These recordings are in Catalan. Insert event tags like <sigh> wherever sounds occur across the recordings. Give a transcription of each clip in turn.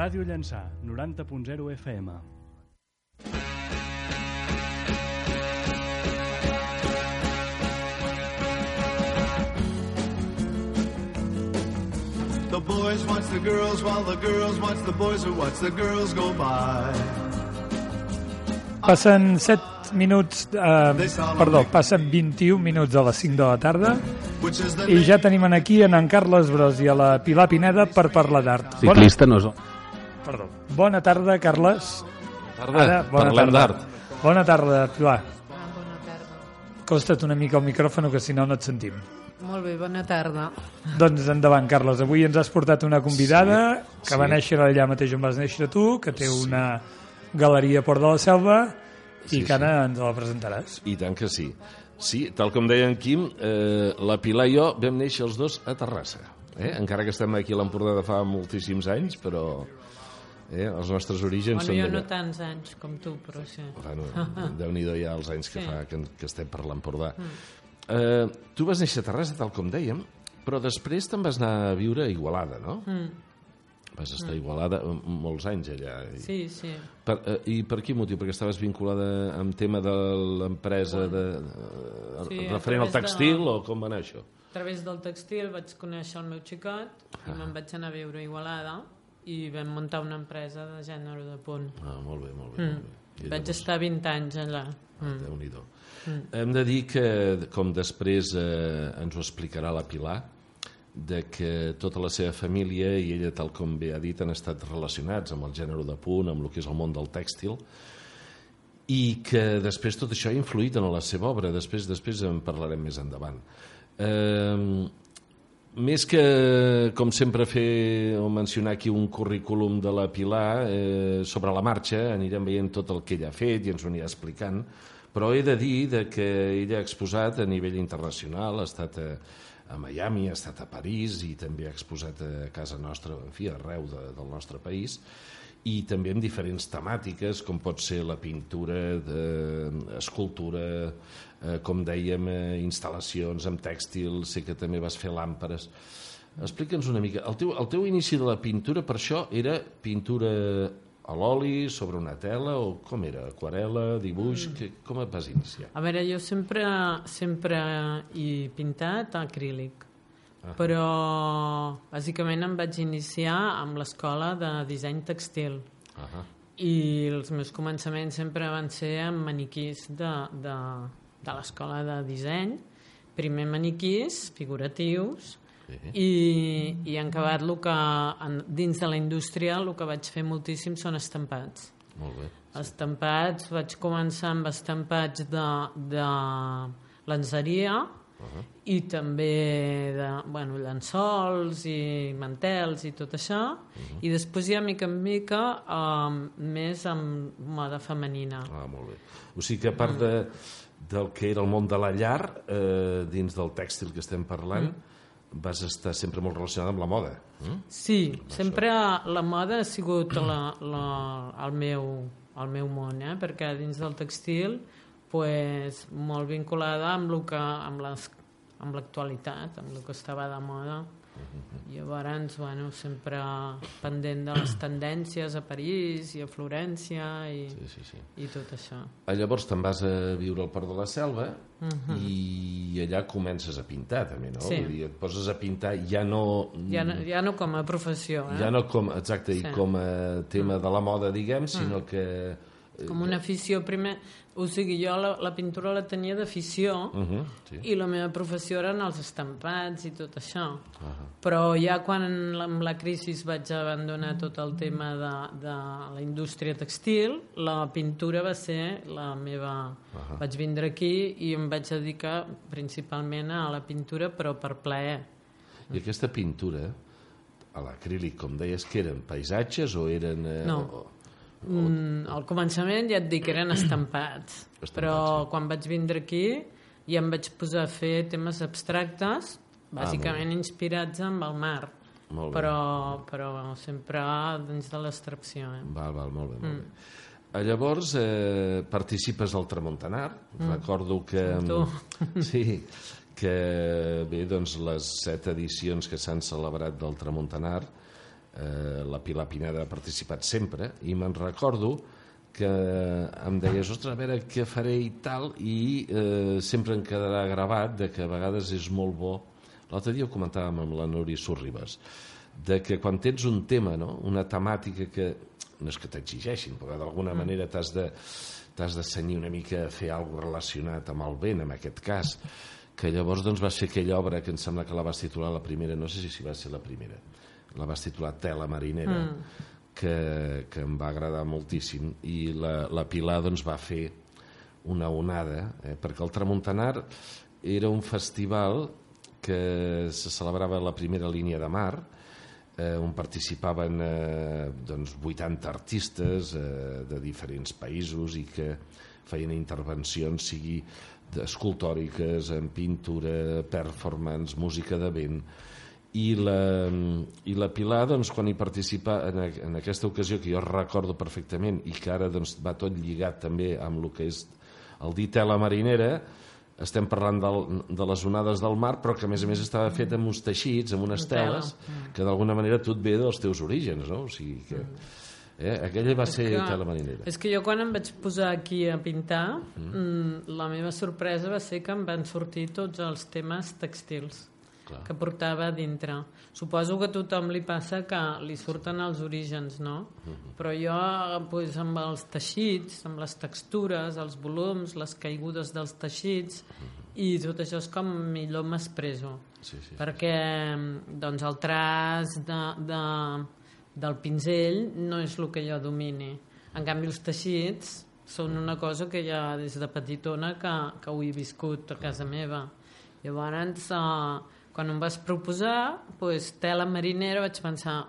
Ràdio Llançà, 90.0 FM. The boys watch the girls while the girls watch the boys who watch the girls go by. Passen 7 minuts, eh, perdó, passen 21 minuts a les 5 de la tarda i ja tenim en aquí en en Carles Bros i a la Pilar Pineda per parlar d'art. Ciclista no és... Bona, perdó. Bona tarda, Carles. Tarda, Ara, bona parlem tarda. d'art. Bona tarda, Pilar. Ah, bona tarda. Costa't una mica el micròfon que si no no et sentim. Molt bé, bona tarda. Doncs endavant, Carles. Avui ens has portat una convidada Sí, que va sí. néixer allà mateix on vas néixer tu, que té una galeria a Port de la Selva i Sí, que ara ens la presentaràs. I tant que sí. Sí, tal com deia en Quim, eh, la Pilar i jo vam néixer els dos a Terrassa. Eh? Encara que estem aquí a l'Empordà de fa moltíssims anys, però eh, els nostres orígens Bueno, són jo d'allà. no tants anys com tu, però sí. Bueno, <laughs> Déu-n'hi-do ja els anys que Sí. fa que, que estem per l'Empordà. Eh, tu vas néixer a Terrassa, tal com dèiem, però després te'n vas anar a viure a Igualada, no? Mm. Vas estar a Igualada eh, molts anys allà. I, Sí, sí. per, eh, I per quin motiu? Perquè estaves vinculada amb tema de l'empresa de, de, Sí, referent al través de- textil o com va anar això? A través del textil vaig conèixer el meu xicot i me'n vaig anar a viure a Igualada i vam muntar una empresa de gènere de punt. Ah, molt bé, molt bé. Mm. Molt bé. Vaig llavors- estar 20 anys allà. Ah, Déu-n'hi-do. Hem de dir que, com després eh, ens ho explicarà la Pilar, de que tota la seva família i ella, tal com bé ha dit, han estat relacionats amb el gènere de punt, amb el que és el món del tèxtil, i que després tot això ha influït en la seva obra. Després després en parlarem més endavant. Eh, més que, com sempre, fer o mencionar aquí un currículum de la Pilar eh, sobre la marxa, anirem veient tot el que ella ha fet i ens ho anirà explicant, però he de dir de que ella ha exposat a nivell internacional, ha estat a, a Miami, ha estat a París i també ha exposat a casa nostra, en fi, arreu de, del nostre país, i també en diferents temàtiques, com pot ser la pintura, de, escultura, eh, com dèiem, eh, instal·lacions amb tèxtil, sé que també vas fer làmperes. Explica'ns una mica, el teu, el teu inici de la pintura, per això, era pintura a l'oli, sobre una tela, o com era? Aquarela, dibuix, mm. que, com et vas iniciar? A veure, jo sempre, sempre he pintat acrílic, però bàsicament em vaig iniciar amb l'escola de disseny textil Ah i els meus començaments sempre van ser amb maniquís de, de, de l'escola de disseny. Primer maniquís figuratius Sí. i, i en acabat el que, en, dins de la indústria el que vaig fer moltíssim són estampats. Molt bé. estampats, vaig començar amb estampats de, de lenceria i també de bueno, llençols i mantels i tot això i després ja mica en mica um, més amb moda femenina Ah, molt bé. O sigui que a part de, del que era el món de la llar, eh, dins del tèxtil que estem parlant, vas estar sempre molt relacionada amb la moda. Mm? Sí, sempre la moda ha sigut la, la, el, meu, el meu món, eh? perquè dins del textil pues, molt vinculada amb, lo que, amb, les, amb l'actualitat, amb el que estava de moda. Llavors, bueno, sempre pendent de les tendències a París i a Florència i, Sí, sí, sí. i tot això. Ah, Llavors te'n vas a viure al Port de la Selva i allà comences a pintar també, no? Sí. Vull dir, et poses a pintar ja no... Ja no, ja no com a professió, eh? Ja no com, exacte, i Sí. com a tema de la moda, diguem, sinó que... com una afició primer o sigui, jo la, la pintura la tenia d'afició Uh -huh, sí. i la meva professió eren els estampats i tot això. Però ja quan amb la crisi vaig abandonar tot el tema de, de la indústria textil la pintura va ser la meva vaig vindre aquí i em vaig dedicar principalment a la pintura però per plaer. I aquesta pintura, a l'acrílic, com deies, que eren paisatges o eren... Eh, No. o- Mm, al començament ja et dic que eren <clears throat> estampats, Estampats, però sí. quan vaig vindre aquí ja em vaig posar a fer temes abstractes, bàsicament inspirats amb el mar, Ah, Molt bé. però, però sempre dins de l'abstracció. Eh? Val, val, molt bé, molt bé. Eh, Llavors, eh, participes al Tramontanar. Recordo que... Tu. <laughs> Sí, que bé, doncs les set edicions que s'han celebrat del Tramontanar, eh, la Pilar Pineda ha participat sempre, i me'n recordo que em deies, ostres, a veure què faré i tal, i eh, sempre em quedarà gravat de que a vegades és molt bo L'altre dia ho comentàvem amb la Núria Sorribes, de que quan tens un tema, no? una temàtica que no és que t'exigeixin, però d'alguna manera t'has de, t'has de cenyir una mica a fer alguna relacionat amb el vent, en aquest cas, que llavors doncs, vas fer aquella obra que em sembla que la vas titular la primera, no sé si va ser la primera, la vas titular Tela marinera, mm. que, que em va agradar moltíssim, i la, la Pilar doncs, va fer una onada, eh? perquè el Tramuntanar era un festival que se celebrava a la primera línia de mar, eh, on participaven eh, doncs 80 artistes eh, de diferents països i que feien intervencions, sigui escultòriques, en pintura, performance, música de vent, i la, i la Pilar, doncs, quan hi participa en, en aquesta ocasió, que jo recordo perfectament i que ara doncs, va tot lligat també amb el que és el dit tela marinera, estem parlant del, de les onades del mar, però que a més a més estava fet amb uns teixits, amb unes teles, que d'alguna manera tu et ve dels teus orígens, no? O sigui que... Eh? Aquella va ser que- tela marinera. És que jo quan em vaig posar aquí a pintar, mm. la meva sorpresa va ser que em van sortir tots els temes textils Clar. que portava a dintre. Suposo que a tothom li passa que li surten els orígens, no? Però jo, pues, amb els teixits, amb les textures, els volums, les caigudes dels teixits, i tot això és com millor m'expreso. Sí, sí. Perquè doncs, el traç de, de, del pinzell no és el que jo domini. En canvi, els teixits són una cosa que ja des de petitona que, que ho he viscut a casa meva. Llavors, eh, quan em vas proposar, pues, tela marinera, vaig pensar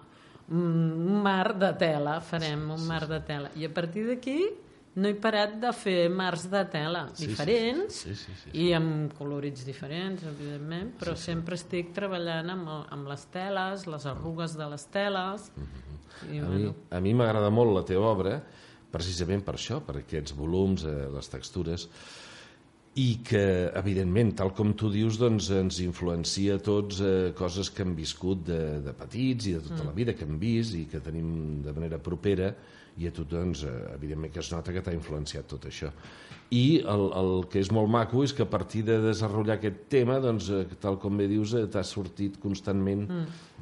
"Mm, un mar de tela, farem un mar de tela. I a partir d'aquí no he parat de fer mars de tela Sí, sí, diferents sí, sí, sí, sí. i amb colorits diferents, evidentment, però sempre estic treballant amb, el- amb les teles, les arrugues de les teles, i A mi, bueno, a mi m'agrada molt la teva obra, precisament per això, per aquests volums, eh, les textures, i que, evidentment, tal com tu dius, doncs, ens influencia a tots eh, coses que hem viscut de, de petits i de tota la vida, que hem vist i que tenim de manera propera, i a tu, doncs, eh, evidentment que es nota que t'ha influenciat tot això. I el, el que és molt maco és que a partir de desenvolupar aquest tema, doncs, eh, tal com bé dius, eh, t'ha sortit constantment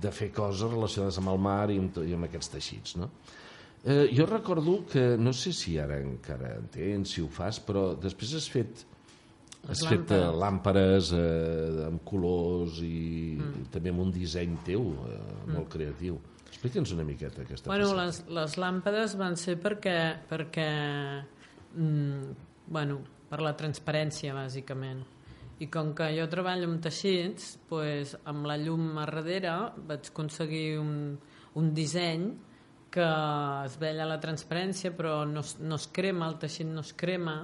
de fer coses relacionades amb el mar i amb, i amb aquests teixits, no? Eh, jo recordo que, no sé si ara encara en tens, si ho fas, però després has fet has fet eh, làmpades. làmperes eh, amb colors i mm. també amb un disseny teu eh, molt creatiu. Explica'ns una miqueta aquesta Bueno, faceta. les, les làmpades van ser perquè, perquè mm, bueno, per la transparència, bàsicament. I com que jo treballo amb teixits, pues, amb la llum a darrere vaig aconseguir un, un disseny que es veia la transparència però no, no es crema, el teixit no es crema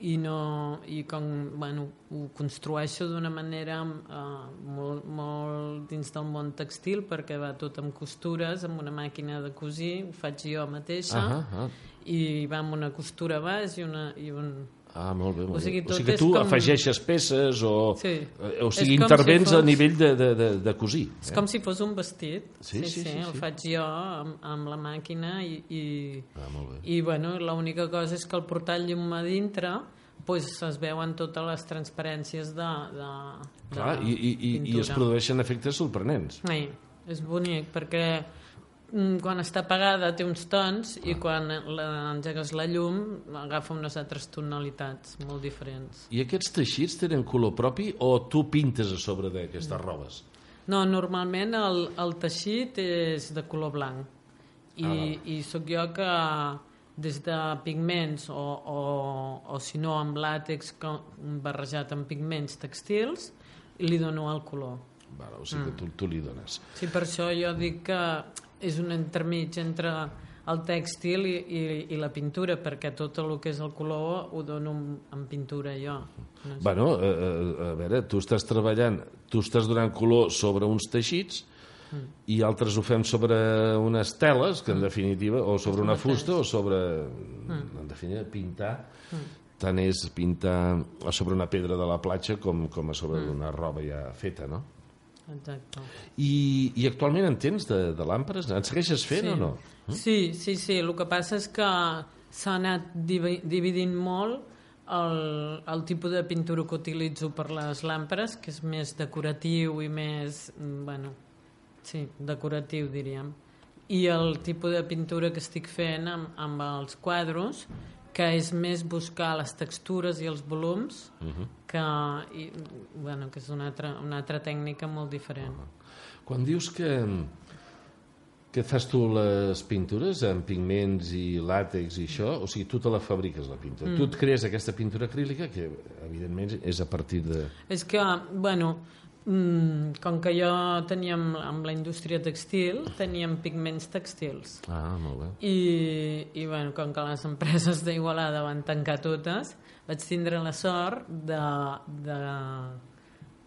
i, no, i com bueno, ho construeixo d'una manera eh, molt, molt dins del món textil perquè va tot amb costures, amb una màquina de cosir, ho faig jo mateixa Ah, ah, i va amb una costura a baix i, una, i un... ah, molt bé, molt O sigui, bé. O sigui que és tu com- afegeixes peces o, Sí. eh, o És sigui, intervens si fos- a nivell de, de, de, de cosir. És eh? com si fos un vestit. Sí, sí, sí, el sí. faig jo amb, amb la màquina i, i, Ah, molt bé. i bueno, l'única cosa és que portar el llum a dintre pues, es veuen totes les transparències de, de, de Clar, i, i, i, i es pintura. produeixen efectes sorprenents. Sí, és bonic perquè quan està apagada té uns tons i quan la, engegues la llum agafa unes altres tonalitats molt diferents. I aquests teixits tenen color propi o tu pintes a sobre d'aquestes robes? No, normalment el, el teixit és de color blanc i, Ah, i sóc jo que des de pigments o, o, o si no amb làtex co- barrejat amb pigments textils li dono el color. Vale, o sigui que tu, tu li dones. Sí, per això jo dic que és un entremig entre el tèxtil i, i, i la pintura, perquè tot el que és el color ho dono en, pintura jo. No sé. Bueno, a, a, a veure, tu estàs treballant, tu estàs donant color sobre uns teixits i altres ho fem sobre unes teles, que en definitiva, o sobre una fusta o sobre, en definitiva, pintar. Tant és pintar a sobre una pedra de la platja com, com a sobre una roba ja feta, no? Exacte. I, i actualment en tens de, de làmperes? En segueixes fent sí. o no? Sí, sí, sí. El que passa és que s'ha anat divi dividint molt el, el tipus de pintura que utilitzo per les làmperes, que és més decoratiu i més, mm, bueno, sí, decoratiu diríem. I el tipus de pintura que estic fent amb, amb els quadros, que és més buscar les textures i els volums, que, i, bueno, que és una altra, una altra tècnica molt diferent. Quan dius que, que fas tu les pintures amb pigments i làtex i això, o sigui, tu te la fabriques la pintura. Tu et crees aquesta pintura acrílica que, evidentment, és a partir de... És que, bueno, mm, com que jo teníem amb la indústria textil, teníem pigments textils. Ah, molt bé. I, i bueno, com que les empreses d'Igualada van tancar totes, vaig tindre la sort de, de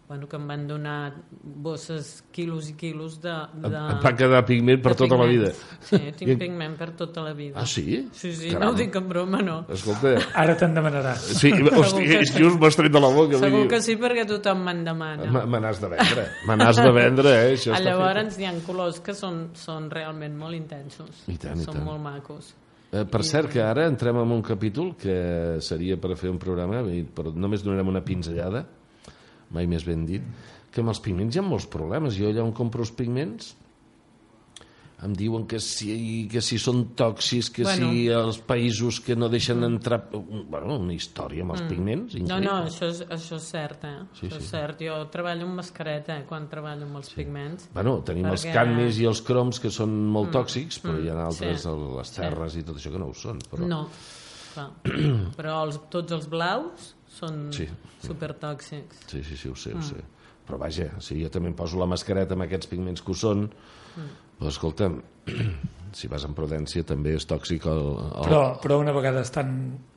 bueno, que em van donar bosses, quilos i quilos de... de Et va quedar pigment per tota la vida. Sí, <laughs> tinc I- pigment per tota la vida. Ah, sí? Sí, sí, Caram. no ho dic en broma, no. Escolta, Ara te'n demanarà. sí, hòstia, és just m'ho has tret de la boca. Segur que sí, perquè tothom me'n demana. me- Me n'has de vendre, me n'has de vendre, eh? Això està Llavors hi ha colors que són, són realment molt intensos. I tant, i són tant. molt macos. Eh, per cert, que ara entrem en un capítol que seria per fer un programa, però només donarem una pinzellada, mai més ben dit, que amb els pigments hi ha molts problemes. Jo allà on compro els pigments em diuen que si, que si són tòxics, que Bueno. si els països que no deixen entrar... Bueno, una història amb els pigments, Mm. No, increïble. no, això és, això és cert, eh? Sí, això sí. és cert. Jo treballo amb mascareta, eh, quan treballo amb els pigments. Bueno, tenim els Perquè- cadmis i els croms que són molt tòxics, però hi ha altres, sí. les terres i tot això que no ho són. Però... No, clar. <clears throat> Però els, tots els blaus són Sí. supertòxics. Sí, sí, sí, ho sé, Mm. ho sé. Però vaja, si jo també em poso la mascareta amb aquests pigments que ho són, Mm. però escolta'm, <clears throat> si vas amb prudència també és tòxic el... el... Però, però una vegada estan,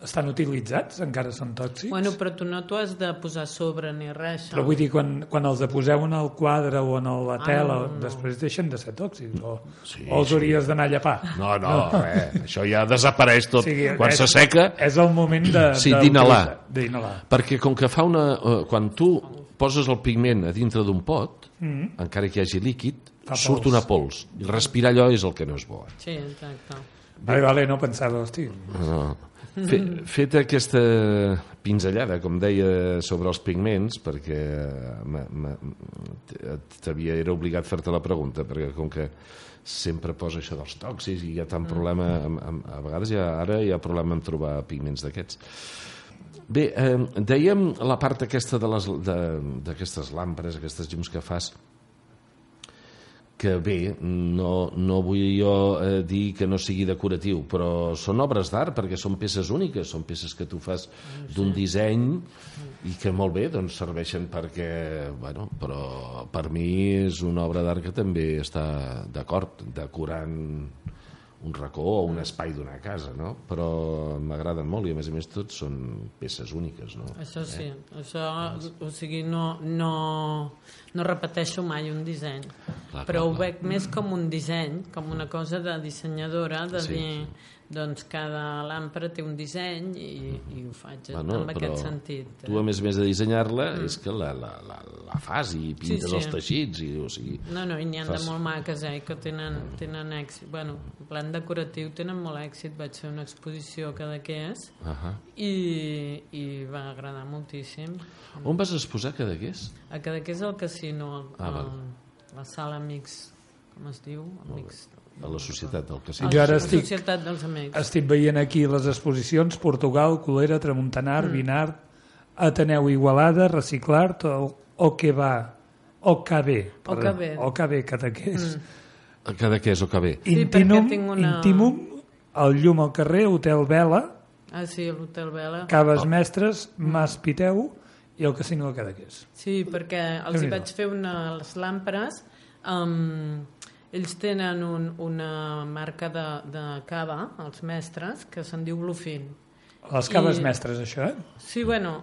estan utilitzats, encara són tòxics. Bueno, però tu no t'ho has de posar sobre ni res. això. Però vull dir, quan, quan els poseu en el quadre o en la tela, no, no. després deixen de ser tòxics, o, Sí, o els sí. hauries d'anar a llepar. No, no, eh, això ja desapareix tot. O sigui, Quan s'asseca, És el moment de... <clears throat> Sí, de d'inhalar. Perquè com que fa una... eh, Quan tu poses el pigment a dintre d'un pot, encara que hi hagi líquid, Mm. Surt pols. una pols. I respirar allò és el que no és bo. Sí, exacte. Vale, vale, no pensava, hosti, No. Fe, feta aquesta pinzellada, com deia, sobre els pigments, perquè ma- t'havia era obligat a fer-te la pregunta, perquè com que sempre posa això dels tòxics i hi ha tant problema, amb, amb, a vegades ja, ara hi ha problema en trobar pigments d'aquests. Bé, eh, dèiem la part aquesta de les- de- d'aquestes làmperes, aquestes llums que fas, que bé, no, no vull jo eh, dir que no sigui decoratiu, però són obres d'art perquè són peces úniques, són peces que tu fas d'un disseny i que molt bé, doncs serveixen perquè, bueno, però per mi és una obra d'art que també està d'acord, decorant un racó o un espai d'una casa, no? Però m'agraden molt i a més a més tots són peces úniques, no? Això sí, això, o sigui, no, no, no repeteixo mai un disseny, Clar, però clar, ho clar. veig més com un disseny, com una cosa de dissenyadora, de Sí, dir, doncs cada làmpara té un disseny i, i ho faig Bueno, en aquest sentit. eh? Tu, a més a més de dissenyar-la, és que la, la, la, la fas i pintes Sí, sí. els teixits. I, o sigui, No, no, i n'hi ha de Fas- molt maques, eh, que tenen, tenen èxit. Bueno, en plan decoratiu tenen molt èxit. Vaig fer una exposició a Cadaqués uh -huh. i, i va agradar moltíssim. On vas exposar Cadaqués? A Cadaqués al casino, al, Ah, al, la sala Amics, com es diu? Amics, A la societat del a casino. Jo ara estic- Societat dels Amics. Estic veient aquí les exposicions Portugal, Colera, Tramuntanar, mm. Vinart, Ateneu Igualada, Reciclart, o, o que va, o que. OKB. O que bé, Cadaqués. A Cadaqués o que bé. Sí, tinc una- Intimum, el llum al carrer, Hotel Vela, Ah, sí, l'Hotel Vela. Caves Mestres, Mas Piteu i el casino de Cadaqués. Sí, perquè els hi vaig fer unes làmperes. Um, ells tenen un, una marca de, de cava, els mestres, que se'n diu Bluefin. Les caves I- mestres, això, eh? Sí, bueno,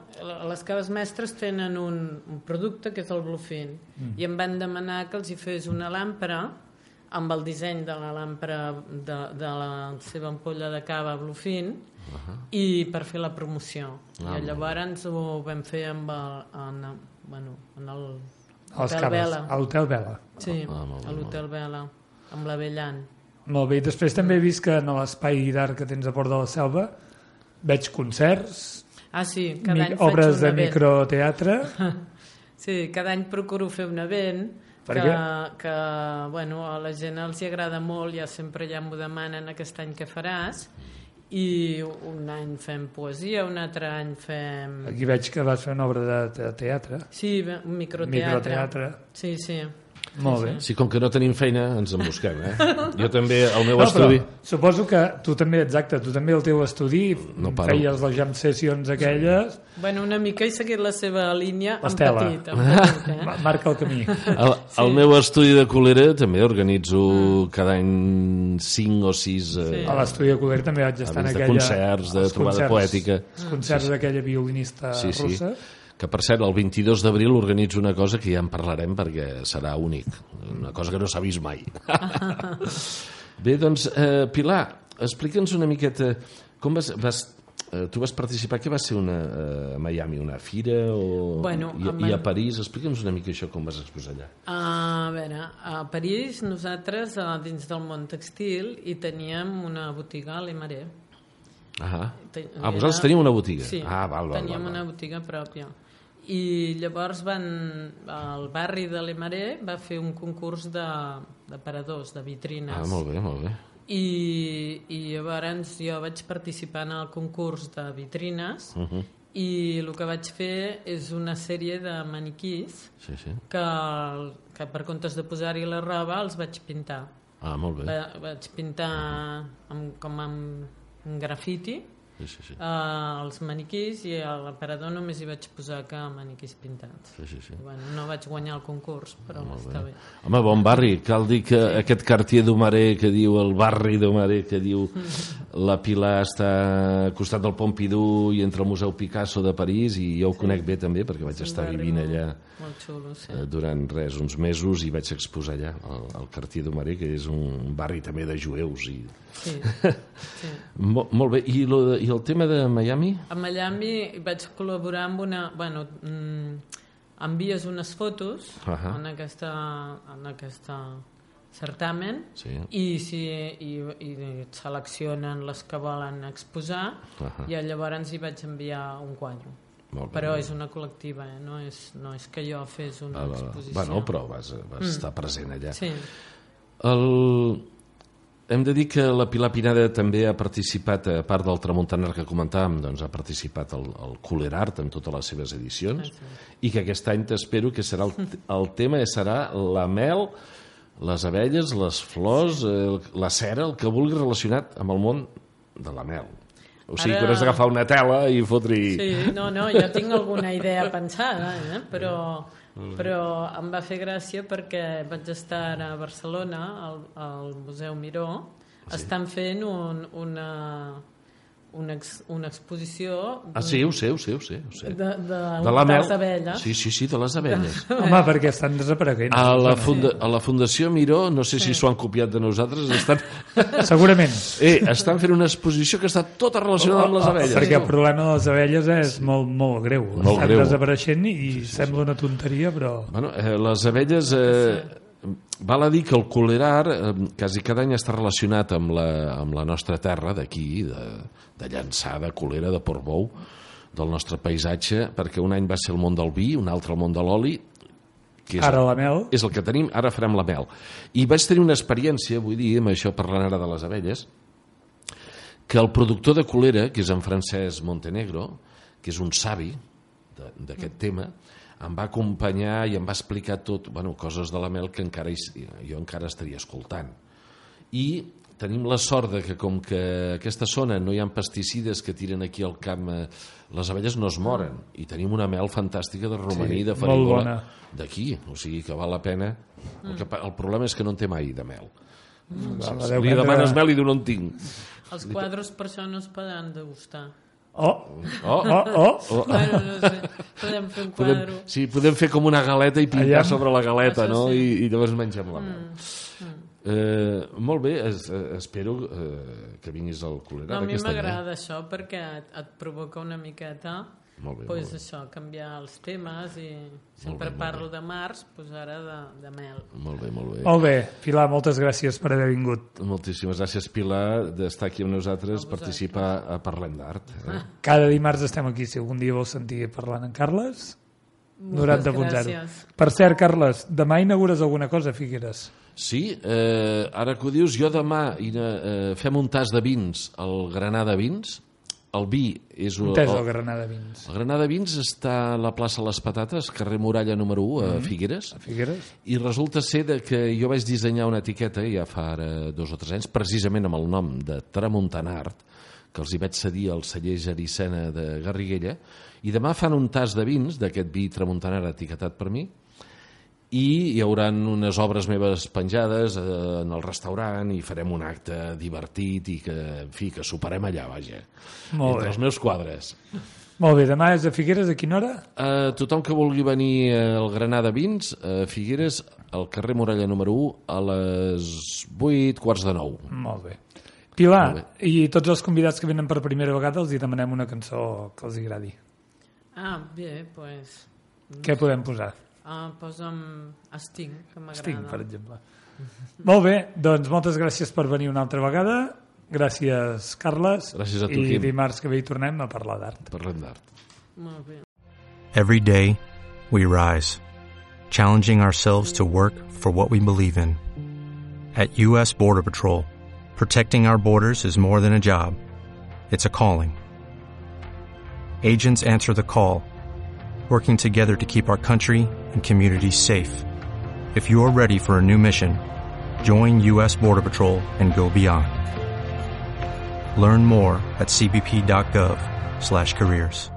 les caves mestres tenen un, un producte que és el Bluefin mm. i em van demanar que els hi fes una làmpara amb el disseny de la làmpara de, de la seva ampolla de cava Bluefin uh -huh. i per fer la promoció. Ah, I llavors ho vam fer amb el, en, bueno, en el Hotel caves, Vela. a l'Hotel Vela. Sí, Ah, a l'Hotel Vela, amb la Bellan. Molt bé, i després també he vist que en l'espai d'art que tens a Port de la Selva veig concerts, Ah, sí, cada any faig obres un de event. microteatre, <laughs> Sí, cada any procuro fer un event Per que, que bueno, a la gent els hi agrada molt, ja sempre ja m'ho demanen aquest any que faràs, i un any fem poesia, un altre any fem... aquí veig que vas fer una obra de te- teatre, Sí, un microteatre. microteatre, Sí, sí. Molt bé. Sí, com que no tenim feina, ens en busquem, eh? <laughs> Jo també, el meu No, estudi... però suposo que tu també, exacte, tu també al teu estudi No paro. feies les jam sessions aquelles, Bueno, una mica he seguit la seva línia en L'Estela. petit, en petit, eh? <laughs> Ma- marca el camí. El, el meu estudi de colera també organitzo cada any 5 o 6 eh, Sí. A l'estudi de Coler també vaig estar en de aquella... concerts, de trobada poètica. Els concerts d'aquella violinista Sí, sí. russa. Que, per cert, el 22 d'abril organitzo una cosa que ja en parlarem perquè serà únic. Una cosa que no s'ha vist mai. <laughs> Bé, doncs, eh, Pilar, explica'ns una miqueta com vas... vas eh, tu vas participar, què va ser una, eh, a Miami, una fira o, Bueno, i, a i a París? Explica'ns una mica això, com vas exposar allà. A veure, a París nosaltres a dins del món textil hi teníem una botiga a l'Emaré. Ah, Te- ah vosaltres teniu una botiga? Sí, ah, val, val, teníem val, una val. botiga pròpia. I llavors van, el barri de l'Emaré va fer un concurs de, de paradors, de vitrines. Ah, molt bé, molt bé. I, I llavors jo vaig participar en el concurs de vitrines Uh -huh. i el que vaig fer és una sèrie de maniquís Sí, sí. que, que per comptes de posar-hi la roba els vaig pintar. Ah, molt bé. Va, vaig pintar amb, com amb, amb grafiti Sí, sí, sí. eh, els maniquís i a l'aparador només hi vaig posar que maniquís pintats. sí, sí, sí. Bueno, no vaig guanyar el concurs, però està bé. Home, bon barri. Cal dir que sí. aquest quartier d'Humaré que diu, el barri d'Humaré que diu <laughs> la Pilar està al costat del Pompidou i entre el Museu Picasso de París i jo ho conec bé també perquè vaig un estar vivint molt- allà Molt xulo, sí. eh, durant res, uns mesos i vaig exposar allà al, al quartier d'Humaré que és un barri també de jueus i... Sí, <laughs> sí. Mo, molt bé, I, lo de, i el tema de Miami? A Miami vaig col·laborar amb una... Bueno, mm, envies unes fotos Ahà. en, aquesta, en aquesta certamen Sí. i, si, i, i seleccionen les que volen exposar Ahà. i llavors hi vaig enviar un quadre. Molt bé, Però és una col·lectiva, eh? no, és, no és que jo fes una Ah, exposició. Bueno, però vas, vas mm. estar present allà. Sí, El... Hem de dir que la Pilar Pinada també ha participat, a part del Tramuntanar que comentàvem, doncs ha participat al, al Cooler Art en totes les seves edicions i que aquest any t'espero que serà el, el tema serà la mel, les abelles, les flors, el, la cera, el que vulgui relacionat amb el món de la mel. O sigui, Ara- que has d'agafar una tela i fotre-hi... sí, no, no, ja tinc alguna idea pensada, eh? però, però em va fer gràcia perquè vaig estar a Barcelona, al, al Museu Miró, estan fent un, una, una, ex, una exposició Ah, sí, ho sé, ho sé, ho sé. Ho sé. de, de, De la mel. les abelles. Sí, sí, sí, de les abelles. <laughs> Home, perquè estan desapareguent. A la, funda, a la Fundació Miró, no sé si s'ho han copiat de nosaltres, estan, <laughs> Segurament. eh, estan fent una exposició que està tota relacionada amb les abelles. Perquè el problema de les abelles és molt, molt greu. Molt Estan greu. desapareixent i sembla una tonteria, però... Bueno, eh, les abelles... Eh, val a dir que el colerar eh, quasi cada any està relacionat amb la, amb la nostra terra d'aquí, de, de Llançà, de Colera, de Portbou, del nostre paisatge, perquè un any va ser el món del vi, un altre el món de l'oli, que és, Ara la mel... és el que tenim, ara farem la mel. I vaig tenir una experiència, vull dir, amb això parlant ara de les abelles, que el productor de colera, que és en Francesc Montenegro, que és un savi d'aquest tema, em va acompanyar i em va explicar tot, bueno, coses de la mel que encara hi, jo encara estaria escoltant. I tenim la sort de que com que aquesta zona no hi ha pesticides que tiren aquí al camp eh, les abelles no es moren. I tenim una mel fantàstica de romaní Sí, de farigola d'aquí, o sigui que val la pena. El, que, el problema és que no en té mai de mel. Deu li demanes mel i diu no en tinc. Els quadros per això no es poden degustar. Oh, oh, oh, oh. Bueno, no sé, podem fer un podem, quadre. sí, podem fer com una galeta i pintar Aviam. sobre la galeta Això no? sí. I, i llavors mengem la mel Eh, molt bé, es, eh, espero eh, que vinguis al Culerat No, a mi m'agrada això perquè et, et provoca una miqueta Molt bé, pues molt bé. això, canviar els temes i sempre molt parlo de març, pues ara de, de mel. Molt bé, molt bé. Molt bé, Pilar, moltes gràcies per haver vingut. Moltíssimes gràcies, Pilar, d'estar aquí amb nosaltres, participar a Parlem d'Art. Eh? Cada dimarts estem aquí, si algun dia vols sentir parlant amb Carles. Moltes 90.0. gràcies. Per cert, Carles, demà inaugures alguna cosa, a Figueres? Sí, eh, ara que ho dius, jo demà eh, fem un tas de vins al Granada Vins. El vi és... un- Entès, el- el Granada Vins. El Granada Vins està a la plaça Les Patates, carrer Muralla número 1, a Figueres. A Figueres? I resulta ser de que jo vaig dissenyar una etiqueta ja fa ara dos o tres anys, precisament amb el nom de Tramuntanart, que els hi vaig cedir al celler Gericena de Garriguella, i demà fan un tas de vins d'aquest vi Tramuntanart etiquetat per mi, i hi haurà unes obres meves penjades eh, en el restaurant i farem un acte divertit i que, en fi, que soparem allà, vaja. Molt entre bé. els meus quadres. Molt bé, demà és a Figueres, a quina hora? Uh, tothom que vulgui venir al Granada Vins, a Figueres, al carrer Muralla número 1, a les 8, quarts de 9. Molt bé. Pilar, Molt i tots els convidats que venen per primera vegada els hi demanem una cançó que els agradi. Ah, bé, pues... Què podem posar? Ah, posa'm Sting, que m'agrada. Sting, per exemple. <laughs> Molt bé, doncs moltes gràcies per venir una altra vegada. Gràcies, Carles. Gràcies a tu, I Quim. dimarts que ve hi tornem a parlar d'art. Parlem d'art. Molt bé. Every day, we rise, challenging ourselves to work for what we believe in. At U.S. Border Patrol, protecting our borders is more than a job, it's a calling. Agents answer the call, working together to keep our country and communities safe. If you're ready for a new mission, join U.S. Border Patrol and go beyond. Learn more at cbp.gov/careers.